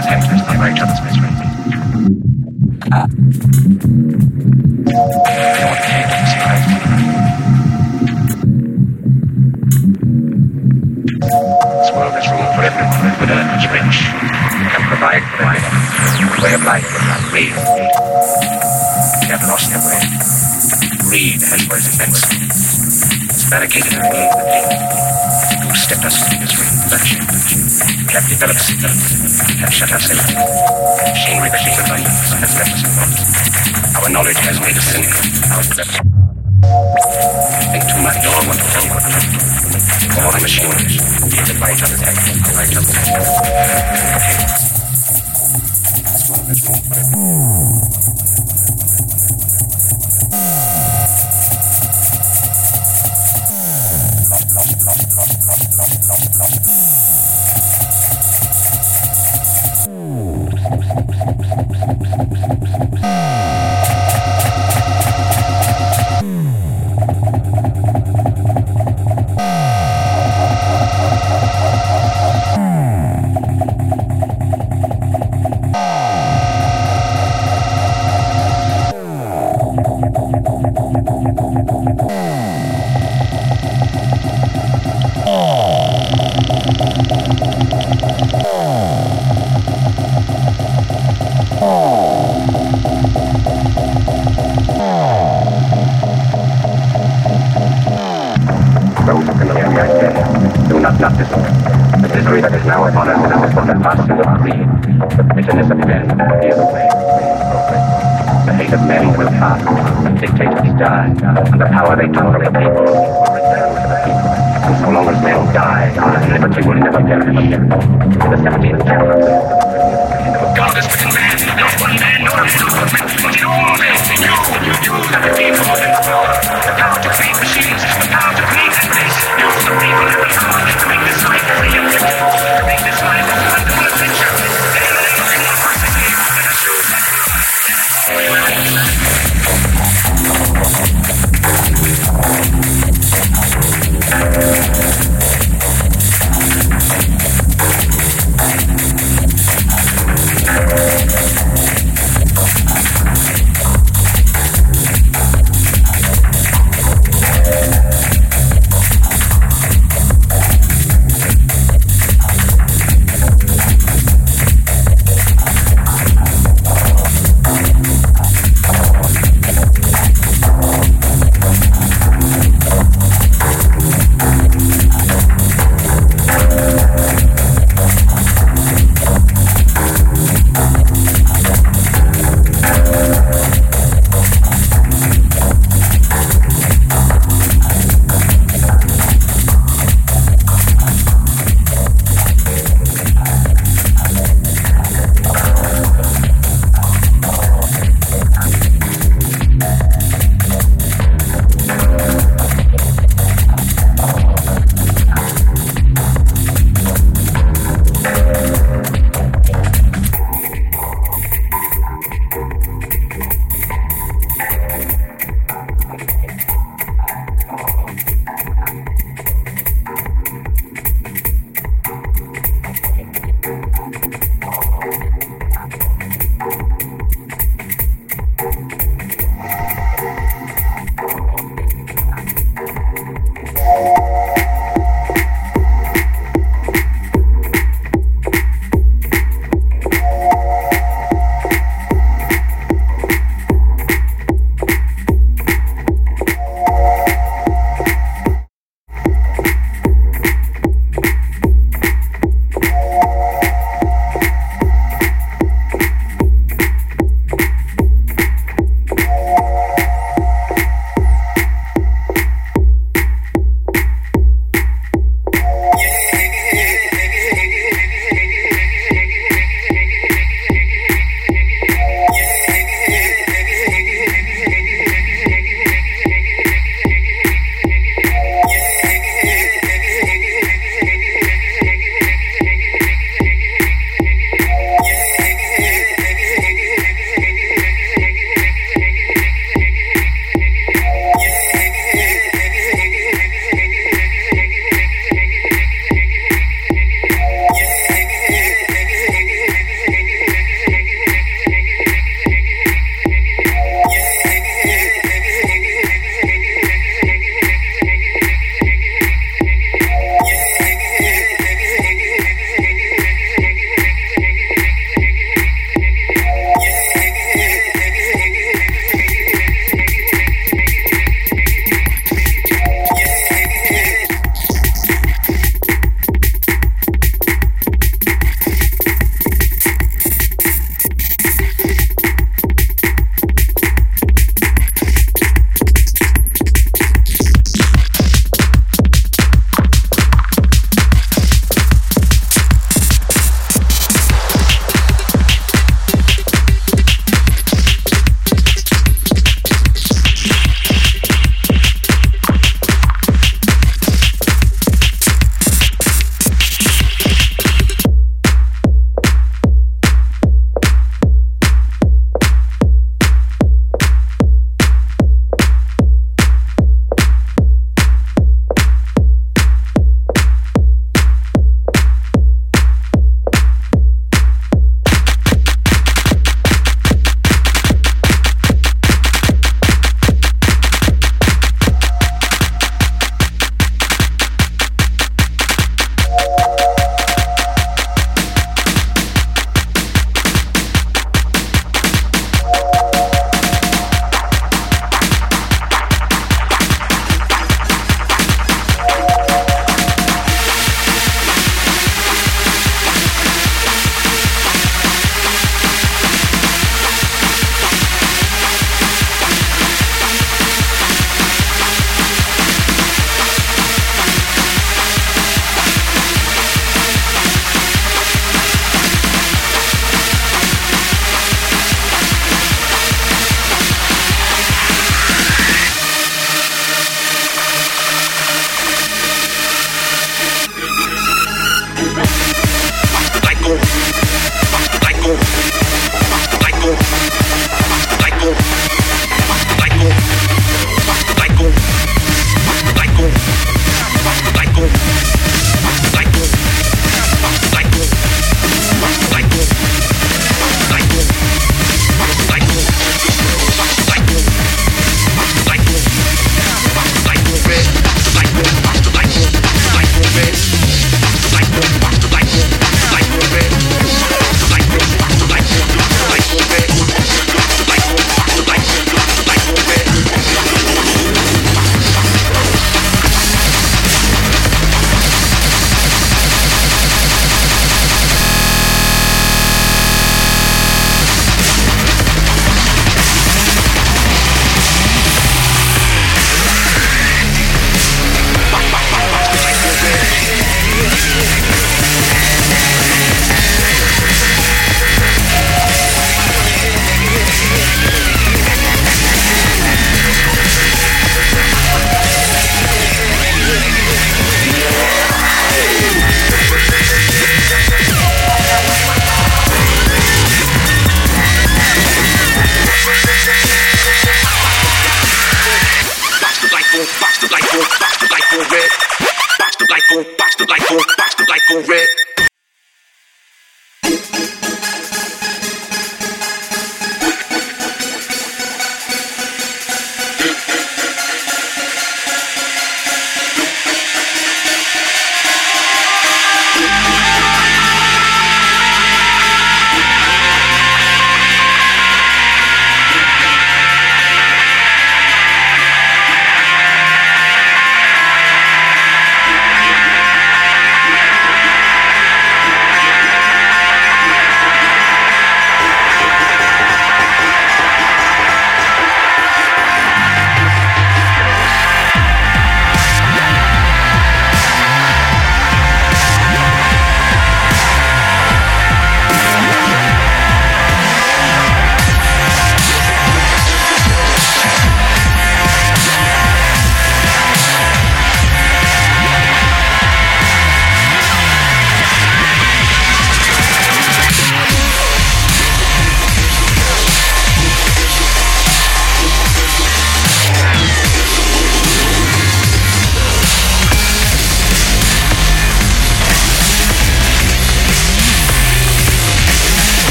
heads, not by each other's misery. To. This world has room for everyone, whether it's rich, can provide for everyone. Way of life, read. We have lost the way. Greed has worse effects. Barricaded way with. Who stepped us into misery, bloodshed, we have developed symptoms, have shut us in. Machinery that is abundance has left us in. Our knowledge has made us cynical. Our. Think too much, want to. All the machinery, created by each other's heads, by each other's. This room for everyone. From the past of our greed. The bitterness of men is away. The hate of men will pass. Dictators die. And the power they tolerate people will return to the people. And so long as men die, liberty will never perish. In the 17th chapter. God is within man, not one man nor a few, but in all men, you, you, you, have the people in the power, the power to create machines, the power to create enemies. Use the people in the Michael Red.